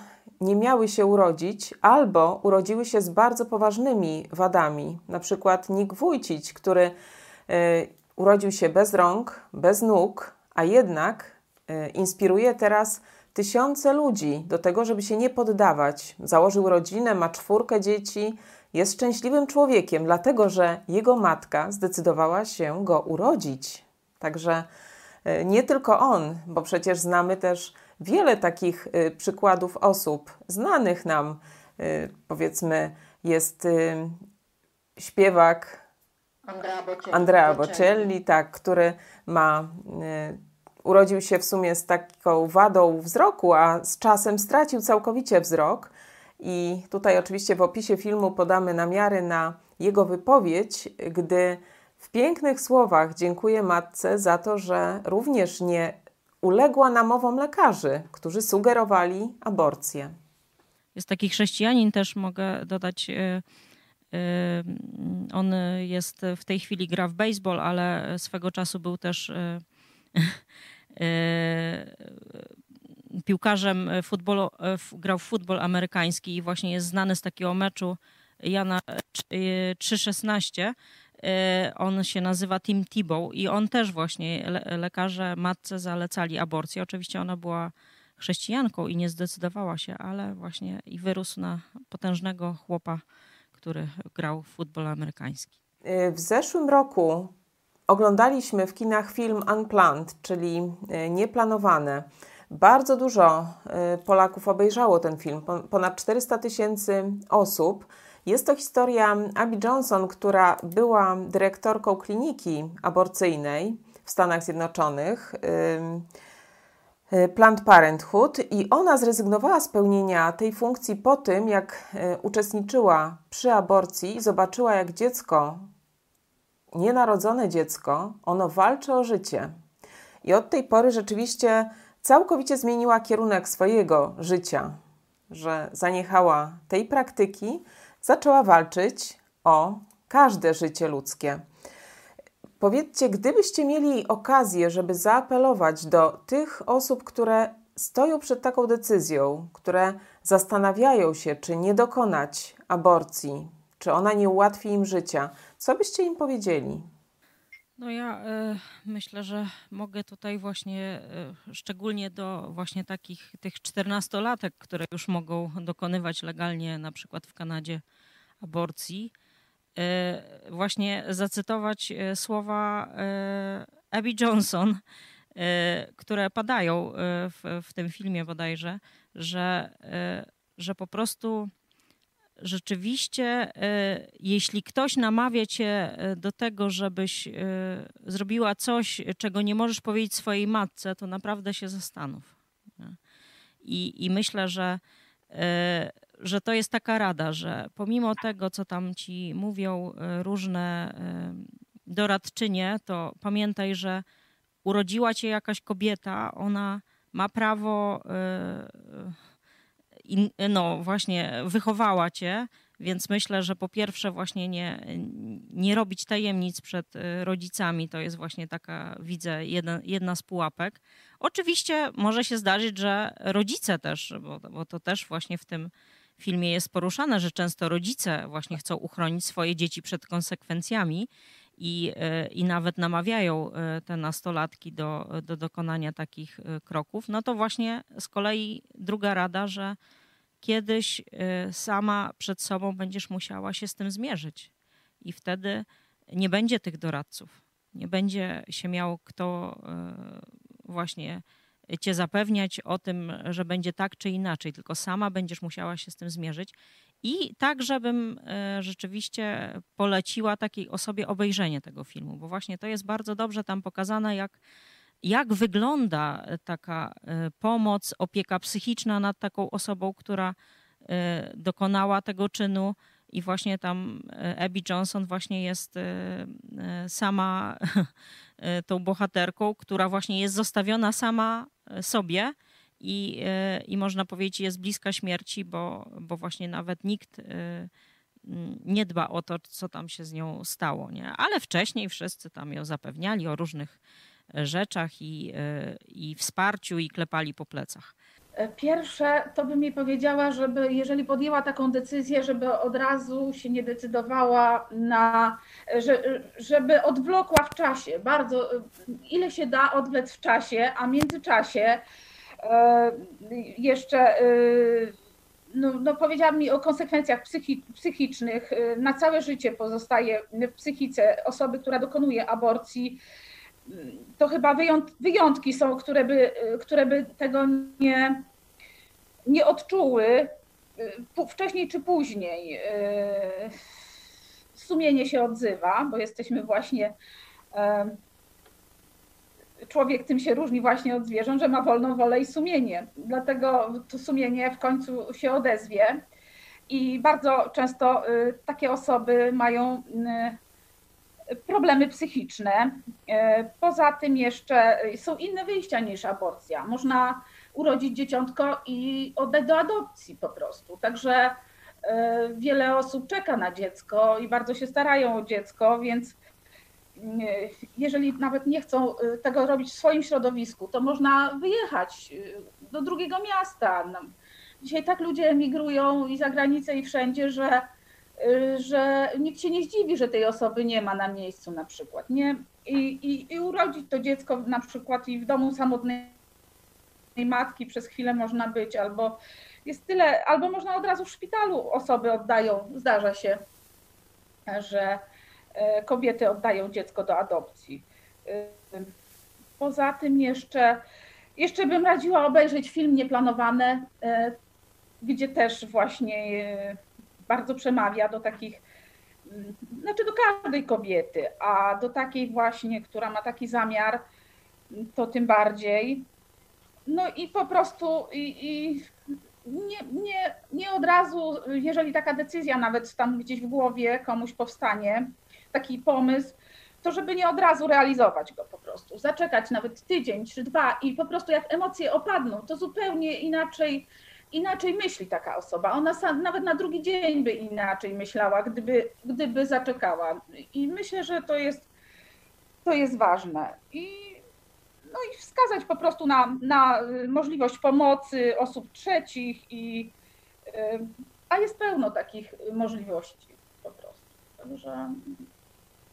nie miały się urodzić albo urodziły się z bardzo poważnymi wadami. Na przykład Nick Wójcić, który y, urodził się bez rąk, bez nóg, a jednak y, inspiruje teraz tysiące ludzi do tego, żeby się nie poddawać. Założył rodzinę, ma czwórkę dzieci, jest szczęśliwym człowiekiem, dlatego że jego matka zdecydowała się go urodzić. Także y, nie tylko on, bo przecież znamy też wiele takich y, przykładów osób znanych nam. Y, powiedzmy, jest śpiewak Andrea Bocelli, Andrea Bocelli tak, który ma, urodził się w sumie z taką wadą wzroku, a z czasem stracił całkowicie wzrok. I tutaj oczywiście w opisie filmu podamy namiary na jego wypowiedź, gdy w pięknych słowach dziękuję matce za to, że również nie uległa namowom lekarzy, którzy sugerowali aborcję. Jest taki chrześcijanin też, mogę dodać. E, e, on jest w tej chwili gra w baseball, ale swego czasu był też e, piłkarzem futbolu, grał w futbol amerykański i właśnie jest znany z takiego meczu Jana 316 Y, on się nazywa Tim Tebow i on też właśnie, le lekarze matce zalecali aborcję. Oczywiście ona była chrześcijanką i nie zdecydowała się, ale właśnie i wyrósł na potężnego chłopa, który grał w futbol amerykański. Y, w zeszłym roku oglądaliśmy w kinach film Unplanned, czyli y, nieplanowane. Bardzo dużo Polaków obejrzało ten film, ponad 400 tysięcy osób. Jest to historia Abby Johnson, która była dyrektorką kliniki aborcyjnej w Stanach Zjednoczonych. Y, Planned Parenthood i ona zrezygnowała z pełnienia tej funkcji po tym, jak y, uczestniczyła przy aborcji i zobaczyła, jak dziecko, nienarodzone dziecko, ono walczy o życie. I od tej pory rzeczywiście całkowicie zmieniła kierunek swojego życia, że zaniechała tej praktyki, zaczęła walczyć o każde życie ludzkie. Powiedzcie, gdybyście mieli okazję, żeby zaapelować do tych osób, które stoją przed taką decyzją, które zastanawiają się, czy nie dokonać aborcji, czy ona nie ułatwi im życia, co byście im powiedzieli? No ja y, myślę, że mogę tutaj właśnie y, szczególnie do właśnie takich tych czternastolatek, które już mogą dokonywać legalnie na przykład w Kanadzie aborcji, e, właśnie zacytować e, słowa e, Abby Johnson, które padają w, w tym filmie bodajże, że, że po prostu rzeczywiście, jeśli ktoś namawia cię do tego, żebyś zrobiła coś, czego nie możesz powiedzieć swojej matce, to naprawdę się zastanów. I, i myślę, że że to jest taka rada, że pomimo tego, co tam ci mówią różne doradczynie, to pamiętaj, że urodziła cię jakaś kobieta, ona ma prawo, no właśnie, wychowała cię, więc myślę, że po pierwsze właśnie nie, nie robić tajemnic przed rodzicami, to jest właśnie taka, widzę, jedna, jedna z pułapek. Oczywiście może się zdarzyć, że rodzice też, bo, bo to też właśnie w tym filmie jest poruszane, że często rodzice właśnie chcą uchronić swoje dzieci przed konsekwencjami i, e, i nawet namawiają e, te nastolatki do, do dokonania takich e, kroków, no to właśnie z kolei druga rada, że kiedyś sama przed sobą będziesz musiała się z tym zmierzyć. I wtedy nie będzie tych doradców, nie będzie się miał kto właśnie cię zapewniać o tym, że będzie tak czy inaczej, tylko sama będziesz musiała się z tym zmierzyć. I tak, żebym e, rzeczywiście poleciła takiej osobie obejrzenie tego filmu, bo właśnie to jest bardzo dobrze tam pokazane, jak, jak wygląda taka e, pomoc, opieka psychiczna nad taką osobą, która e, dokonała tego czynu. I właśnie tam Abby Johnson właśnie jest sama tą bohaterką, która właśnie jest zostawiona sama sobie i, e, i można powiedzieć jest bliska śmierci, bo, bo właśnie nawet nikt e, nie dba o to, co tam się z nią stało, nie? Ale wcześniej wszyscy tam ją zapewniali o różnych rzeczach i, i wsparciu i klepali po plecach. Pierwsze, to bym jej powiedziała, żeby jeżeli podjęła taką decyzję, żeby od razu się nie decydowała na, że, żeby odwlokła w czasie, bardzo, ile się da odwlec w czasie, a w międzyczasie e, jeszcze e, no, no mi o konsekwencjach psychi, psychicznych, e, na całe życie pozostaje w psychice osoby, która dokonuje aborcji. To chyba wyjątki są, które by, które by tego nie, nie odczuły wcześniej czy później. Sumienie się odzywa, bo jesteśmy właśnie człowiek tym się różni właśnie od zwierząt, że ma wolną wolę i sumienie. Dlatego to sumienie w końcu się odezwie. I bardzo często y, takie osoby mają y, problemy psychiczne. Y, poza tym jeszcze są inne wyjścia niż aborcja. Można urodzić dzieciątko i oddać do adopcji po prostu. Także wiele osób czeka na dziecko i bardzo się starają o dziecko, więc jeżeli nawet nie chcą y, tego robić w swoim środowisku, to można wyjechać y, do drugiego miasta. No, dzisiaj tak ludzie emigrują i za granicę, i wszędzie, że, y, że nikt się nie zdziwi, że tej osoby nie ma na miejscu na przykład. Nie? I, i, i urodzić to dziecko na przykład i w domu samotnej matki przez chwilę można być, albo jest tyle, albo można od razu w szpitalu osoby oddają, zdarza się, że kobiety oddają dziecko do adopcji. E, poza tym jeszcze, jeszcze bym radziła obejrzeć film Nieplanowane, e, gdzie też właśnie bardzo przemawia do takich, mm, znaczy do każdej kobiety, a do takiej właśnie, która ma taki zamiar, to tym bardziej. No i po prostu i, i nie, nie, nie od razu, jeżeli taka decyzja nawet tam gdzieś w głowie komuś powstanie, taki pomysł, to żeby nie od razu realizować go po prostu, zaczekać nawet tydzień czy dwa i po prostu jak emocje opadną, to zupełnie inaczej, inaczej myśli taka osoba. Ona sam, nawet na drugi dzień by inaczej myślała, gdyby, gdyby zaczekała. I myślę, że to jest, to jest ważne. I, no i wskazać po prostu na, na możliwość pomocy osób trzecich, i, a jest pełno takich możliwości po prostu. Także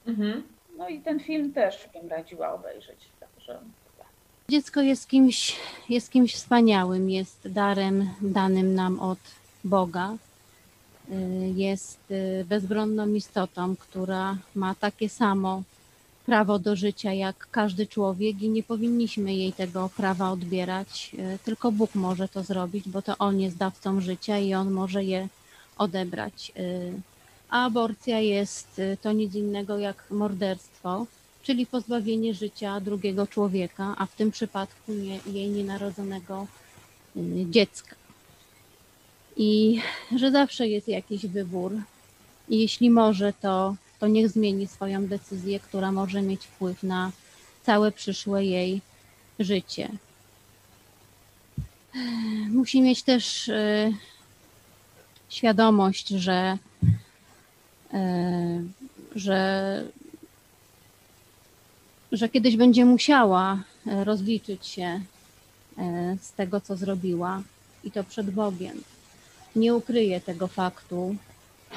Mhm. No i ten film też bym radziła obejrzeć. Także... Dziecko jest kimś, jest kimś wspaniałym, jest darem danym nam od Boga. Y, jest y, bezbronną istotą, która ma takie samo prawo do życia jak każdy człowiek i nie powinniśmy jej tego prawa odbierać. Y, tylko Bóg może to zrobić, bo to On jest dawcą życia i On może je odebrać a aborcja jest y, to nic innego jak morderstwo, czyli pozbawienie życia drugiego człowieka, a w tym przypadku nie, jej nienarodzonego y, dziecka. I że zawsze jest jakiś wybór. I jeśli może, to, to niech zmieni swoją decyzję, która może mieć wpływ na całe przyszłe jej życie. Musi mieć też y, świadomość, że że, że kiedyś będzie musiała e, rozliczyć się e, z tego, co zrobiła i to przed Bogiem. Nie ukryje tego faktu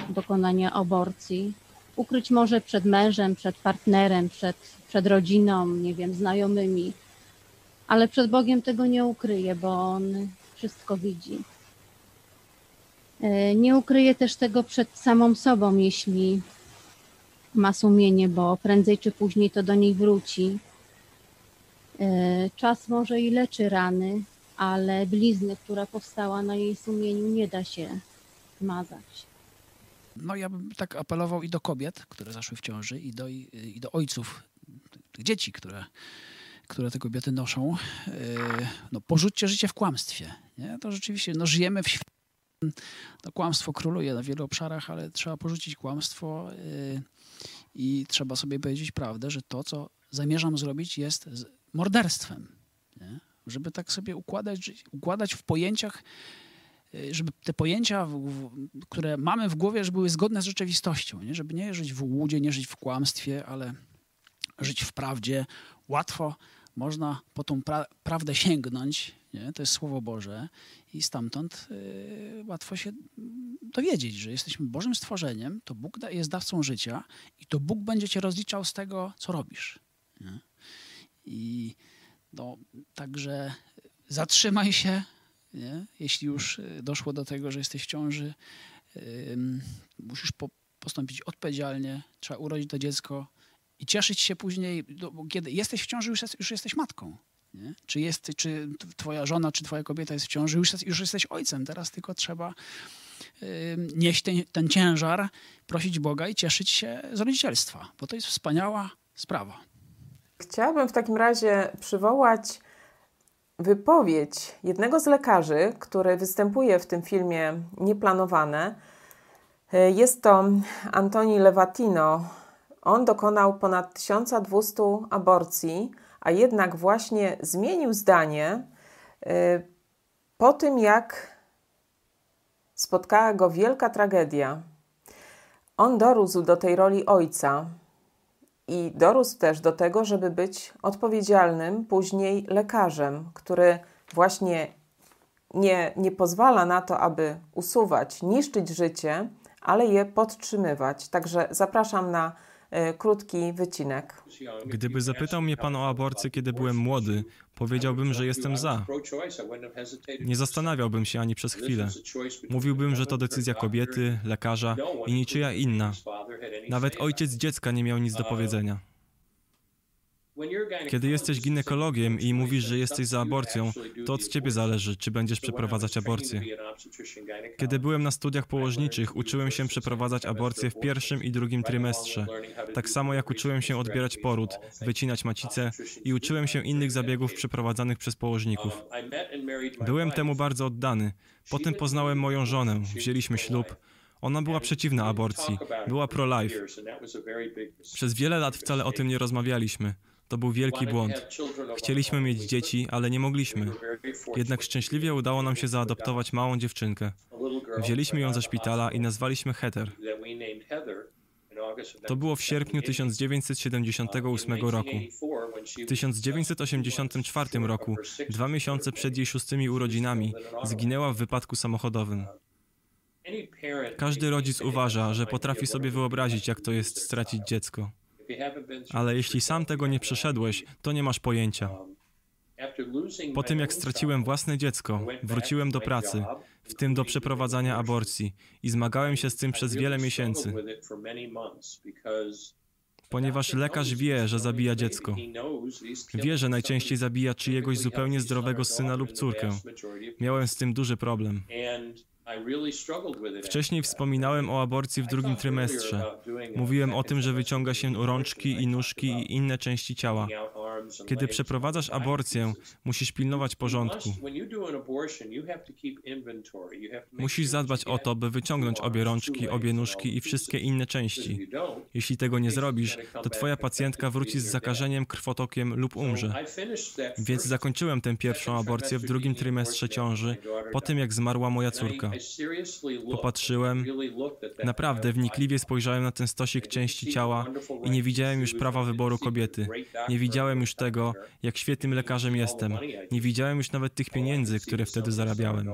dokonania aborcji. Ukryć może przed mężem, przed partnerem, przed, przed rodziną, nie wiem, znajomymi, ale przed Bogiem tego nie ukryje, bo On wszystko widzi. E, nie ukryje też tego przed samą sobą, jeśli ma sumienie, bo prędzej czy później to do niej wróci. E, czas może i leczy rany, ale blizny, która powstała na jej sumieniu, nie da się zmazać. No ja bym tak apelował i do kobiet, które zaszły w ciąży, i do, i do ojców tych dzieci, które, które te kobiety noszą. E, no, porzućcie życie w kłamstwie. Nie? To rzeczywiście, no, żyjemy w świecie no, kłamstwo króluje na wielu obszarach, ale trzeba porzucić kłamstwo yy, i trzeba sobie powiedzieć prawdę, że to, co zamierzam zrobić, jest morderstwem. Nie? Żeby tak sobie układać, układać w pojęciach żeby te pojęcia, które mamy w głowie, żeby były zgodne z rzeczywistością, nie? żeby nie żyć w łudzie, nie żyć w kłamstwie, ale żyć w prawdzie. Łatwo można po tą pra prawdę sięgnąć, nie? to jest Słowo Boże i stamtąd y, łatwo się dowiedzieć, że jesteśmy Bożym stworzeniem, to Bóg jest dawcą życia i to Bóg będzie cię rozliczał z tego, co robisz. Nie? I no, także zatrzymaj się, nie? jeśli już y, doszło do tego, że jesteś w ciąży, musisz po, postąpić odpowiedzialnie, trzeba urodzić to dziecko i cieszyć się później, no, kiedy jesteś w ciąży, już, jest, już jesteś matką. Nie? Czy, jest, czy twoja żona, czy twoja kobieta jest w ciąży, już, już jesteś ojcem. Teraz tylko trzeba yy, nieść ten, ten ciężar, prosić Boga i cieszyć się z rodzicielstwa, bo to jest wspaniała sprawa. Chciałabym w takim razie przywołać wypowiedź jednego z lekarzy, który występuje w tym filmie Nieplanowane. Jest to Antoni Lewatino. On dokonał ponad 1200 aborcji, a jednak właśnie zmienił zdanie y, po tym, jak spotkała go wielka tragedia. On dorósł do tej roli ojca i dorósł też do tego, żeby być odpowiedzialnym później lekarzem, który właśnie nie, nie pozwala na to, aby usuwać, niszczyć życie, ale je podtrzymywać. Także zapraszam na krótki wycinek. Gdyby zapytał mnie pan o aborcję, kiedy byłem młody, powiedziałbym, że jestem za. Nie zastanawiałbym się ani przez chwilę. Mówiłbym, że to decyzja kobiety, lekarza i niczyja inna. Nawet ojciec dziecka nie miał nic do powiedzenia. Kiedy jesteś ginekologiem i mówisz, że jesteś za aborcją, to od ciebie zależy, czy będziesz przeprowadzać aborcję. Kiedy byłem na studiach położniczych, uczyłem się przeprowadzać aborcję w pierwszym i drugim trymestrze. Tak samo jak uczyłem się odbierać poród, wycinać macicę i uczyłem się innych zabiegów przeprowadzanych przez położników. Byłem temu bardzo oddany. Potem poznałem moją żonę, wzięliśmy ślub. Ona była przeciwna aborcji, była pro-life. Przez wiele lat wcale o tym nie rozmawialiśmy. To był wielki błąd. Chcieliśmy mieć dzieci, ale nie mogliśmy. Jednak szczęśliwie udało nam się zaadoptować małą dziewczynkę. Wzięliśmy ją ze szpitala i nazwaliśmy Heather. To było w sierpniu 1978 roku. W 1984 roku, dwa miesiące przed jej szóstymi urodzinami, zginęła w wypadku samochodowym. Każdy rodzic uważa, że potrafi sobie wyobrazić, jak to jest stracić dziecko. Ale jeśli sam tego nie przeszedłeś, to nie masz pojęcia. Po tym, jak straciłem własne dziecko, wróciłem do pracy, w tym do przeprowadzania aborcji, i zmagałem się z tym przez wiele miesięcy. Ponieważ lekarz wie, że zabija dziecko. Wie, że najczęściej zabija czyjegoś zupełnie zdrowego syna lub córkę. Miałem z tym duży problem. Wcześniej wspominałem o aborcji w drugim trymestrze. Mówiłem o tym, że wyciąga się rączki i nóżki i inne części ciała. Kiedy przeprowadzasz aborcję, musisz pilnować porządku. Musisz zadbać o to, by wyciągnąć obie rączki, obie nóżki i wszystkie inne części. Jeśli tego nie zrobisz, to twoja pacjentka wróci z zakażeniem, krwotokiem lub umrze. Więc zakończyłem tę pierwszą aborcję w drugim trymestrze ciąży, po tym jak zmarła moja córka. Popatrzyłem, naprawdę wnikliwie spojrzałem na ten stosik części ciała i nie widziałem już prawa wyboru kobiety. Nie widziałem już tego, jak świetnym lekarzem jestem. Nie widziałem już nawet tych pieniędzy, które wtedy zarabiałem.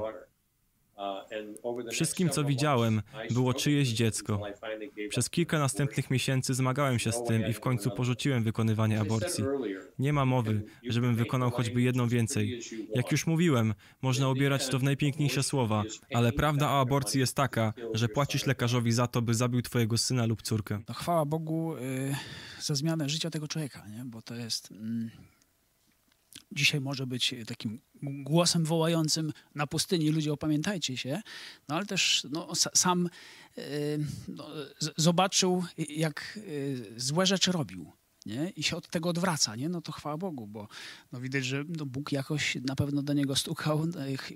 Wszystkim, co widziałem, było czyjeś dziecko. Przez kilka następnych miesięcy zmagałem się z tym i w końcu porzuciłem wykonywanie aborcji. Nie ma mowy, żebym wykonał choćby jedną więcej. Jak już mówiłem, można ubierać to w najpiękniejsze słowa, ale prawda o aborcji jest taka, że płacisz lekarzowi za to, by zabił twojego syna lub córkę. No, chwała Bogu yy, za zmianę życia tego człowieka, nie? bo to jest... Yy dzisiaj może być takim głosem wołającym na pustyni ludzie opamiętajcie się, no ale też no, sam yy, no, zobaczył jak yy, złe rzeczy robił. Nie? I się od tego odwraca, nie? no to chwała Bogu, bo no widać, że no Bóg jakoś na pewno do niego stukał,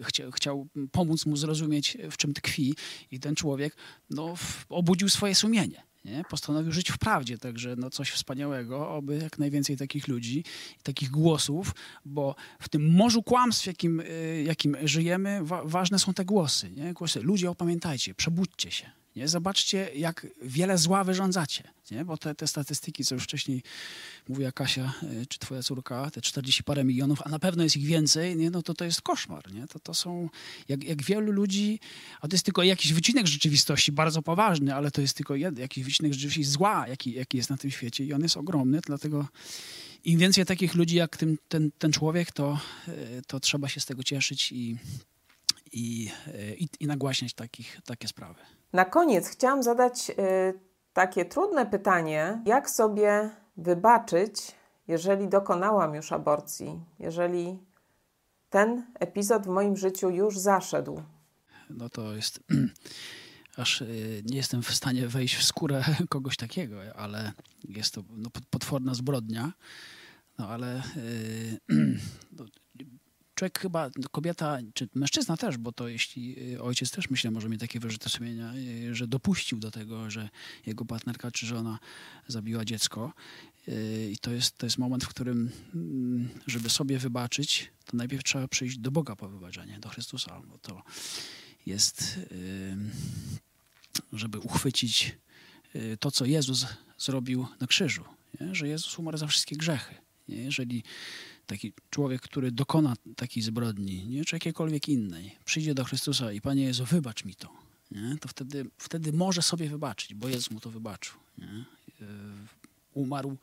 chciał, chciał pomóc mu zrozumieć, w czym tkwi i ten człowiek no, obudził swoje sumienie. Nie? postanowił żyć w prawdzie, także no coś wspaniałego, oby jak najwięcej takich ludzi, takich głosów, bo w tym morzu kłamstw, jakim, y, jakim żyjemy, wa ważne są te głosy. Nie? Głosy, ludzie opamiętajcie, przebudźcie się. Nie? Zobaczcie, jak wiele zła wyrządzacie, nie? bo te, te statystyki, co już wcześniej mówiła Kasia, e, czy twoja córka, te 40 parę milionów, a na pewno jest ich więcej, nie? no to to jest koszmar. Nie? To, to są, jak, jak wielu ludzi, a to jest tylko jakiś wycinek rzeczywistości, bardzo poważny, ale to jest tylko jeden, jakiś wycinek rzeczywistości zła, jaki, jaki jest na tym świecie i on jest ogromny, dlatego im więcej takich ludzi jak tym, ten, ten człowiek, to, e, to trzeba się z tego cieszyć i, i, e, i, i nagłaśniać takich, takie sprawy. Na koniec chciałam zadać y, takie trudne pytanie: jak sobie wybaczyć, jeżeli dokonałam już aborcji, jeżeli ten epizod w moim życiu już zaszedł? No to jest. Aż y, nie jestem w stanie wejść w skórę kogoś takiego, ale jest to no, potworna zbrodnia. No ale yy, człowiek chyba, kobieta, czy mężczyzna też, bo to jeśli y, ojciec też myślę, może mieć takie wyrzuty sumienia, y, że dopuścił do tego, że jego partnerka czy żona zabiła dziecko. Y, I to jest, to jest moment, w którym, mm, żeby sobie wybaczyć, to najpierw trzeba przyjść do Boga po wybaczenie, do Chrystusa, bo to jest, żeby uchwycić to, co Jezus zrobił na krzyżu, nie? że Jezus umarł za wszystkie grzechy. Nie? Jeżeli taki człowiek, który dokona takiej zbrodni, nie? czy jakiejkolwiek innej, przyjdzie do Chrystusa i Panie Jezu, wybacz mi to, nie? to wtedy, wtedy może sobie wybaczyć, bo Jezus mu to wybaczył. Nie? E, umarł.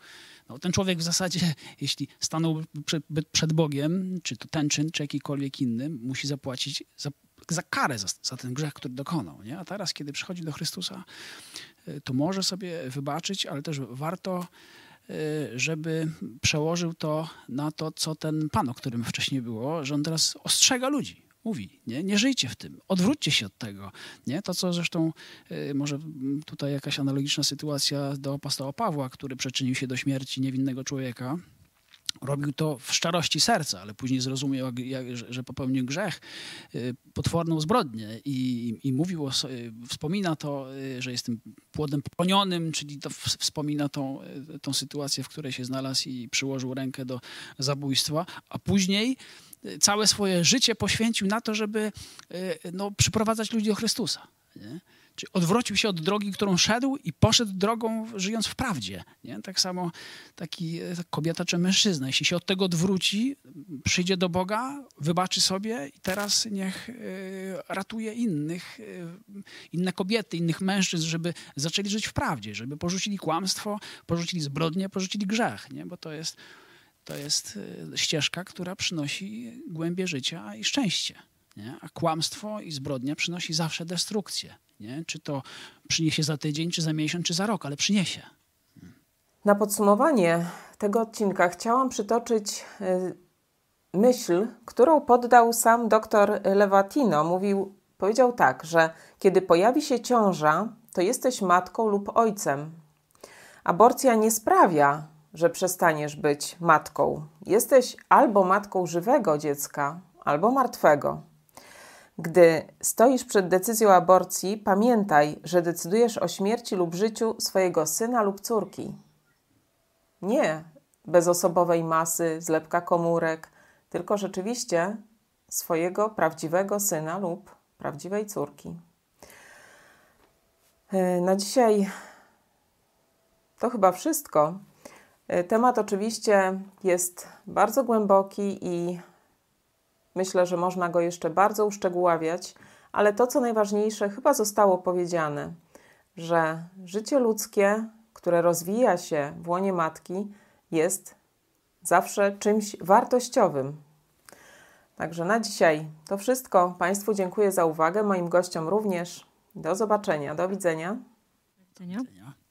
No, ten człowiek w zasadzie, jeśli stanął przed, przed Bogiem, czy to ten czyn, czy jakikolwiek inny, musi zapłacić za, za karę za, za, ten grzech, który dokonał. Nie? A teraz, kiedy przychodzi do Chrystusa, e, to może sobie wybaczyć, ale też warto żeby przełożył to na to, co ten pan, o którym wcześniej było, że on teraz ostrzega ludzi. Mówi, nie, nie żyjcie w tym, odwróćcie się od tego. Nie? To, co zresztą y, może tutaj jakaś analogiczna sytuacja do apostoła Pawła, który przyczynił się do śmierci niewinnego człowieka, Robił to w szczerości serca, ale później zrozumiał, jak, jak, że popełnił grzech, y, potworną zbrodnię i, i mówił, o, wspomina to, y, że jestem płodem popełnionym, czyli to wspomina tą, y, tą sytuację, w której się znalazł i przyłożył rękę do zabójstwa, a później całe swoje życie poświęcił na to, żeby no, przyprowadzać ludzi do Chrystusa. Nie? Czyli odwrócił się od drogi, którą szedł i poszedł drogą, żyjąc w prawdzie. Nie? Tak samo taki e, kobieta czy mężczyzna. Jeśli się od tego odwróci, przyjdzie do Boga, wybaczy sobie i teraz niech y, ratuje innych, y, inne kobiety, innych mężczyzn, żeby zaczęli żyć w prawdzie, żeby porzucili kłamstwo, porzucili zbrodnię, porzucili grzech. Nie? Bo to jest, to jest ścieżka, która przynosi głębie życia i szczęście. Nie? A kłamstwo i zbrodnia przynosi zawsze destrukcję. Nie? Czy to przyniesie za tydzień, czy za miesiąc, czy za rok, ale przyniesie. Na podsumowanie tego odcinka chciałam przytoczyć y, myśl, którą poddał sam dr Lewatino. Mówił, powiedział tak, że kiedy pojawi się ciąża, to jesteś matką lub ojcem. Aborcja nie sprawia, że przestaniesz być matką. Jesteś albo matką żywego dziecka, albo martwego. Gdy stoisz przed decyzją aborcji, pamiętaj, że decydujesz o śmierci lub życiu swojego syna lub córki. Nie bezosobowej masy, zlepka komórek, tylko rzeczywiście swojego prawdziwego syna lub prawdziwej córki. E, na dzisiaj to chyba wszystko. E, temat oczywiście jest bardzo głęboki i Myślę, że można go jeszcze bardzo uszczegóławiać, ale to, co najważniejsze, chyba zostało powiedziane, że życie ludzkie, które rozwija się w łonie matki, jest zawsze czymś wartościowym. Także na dzisiaj to wszystko. Państwu dziękuję za uwagę, moim gościom również. Do zobaczenia, do widzenia. Do widzenia.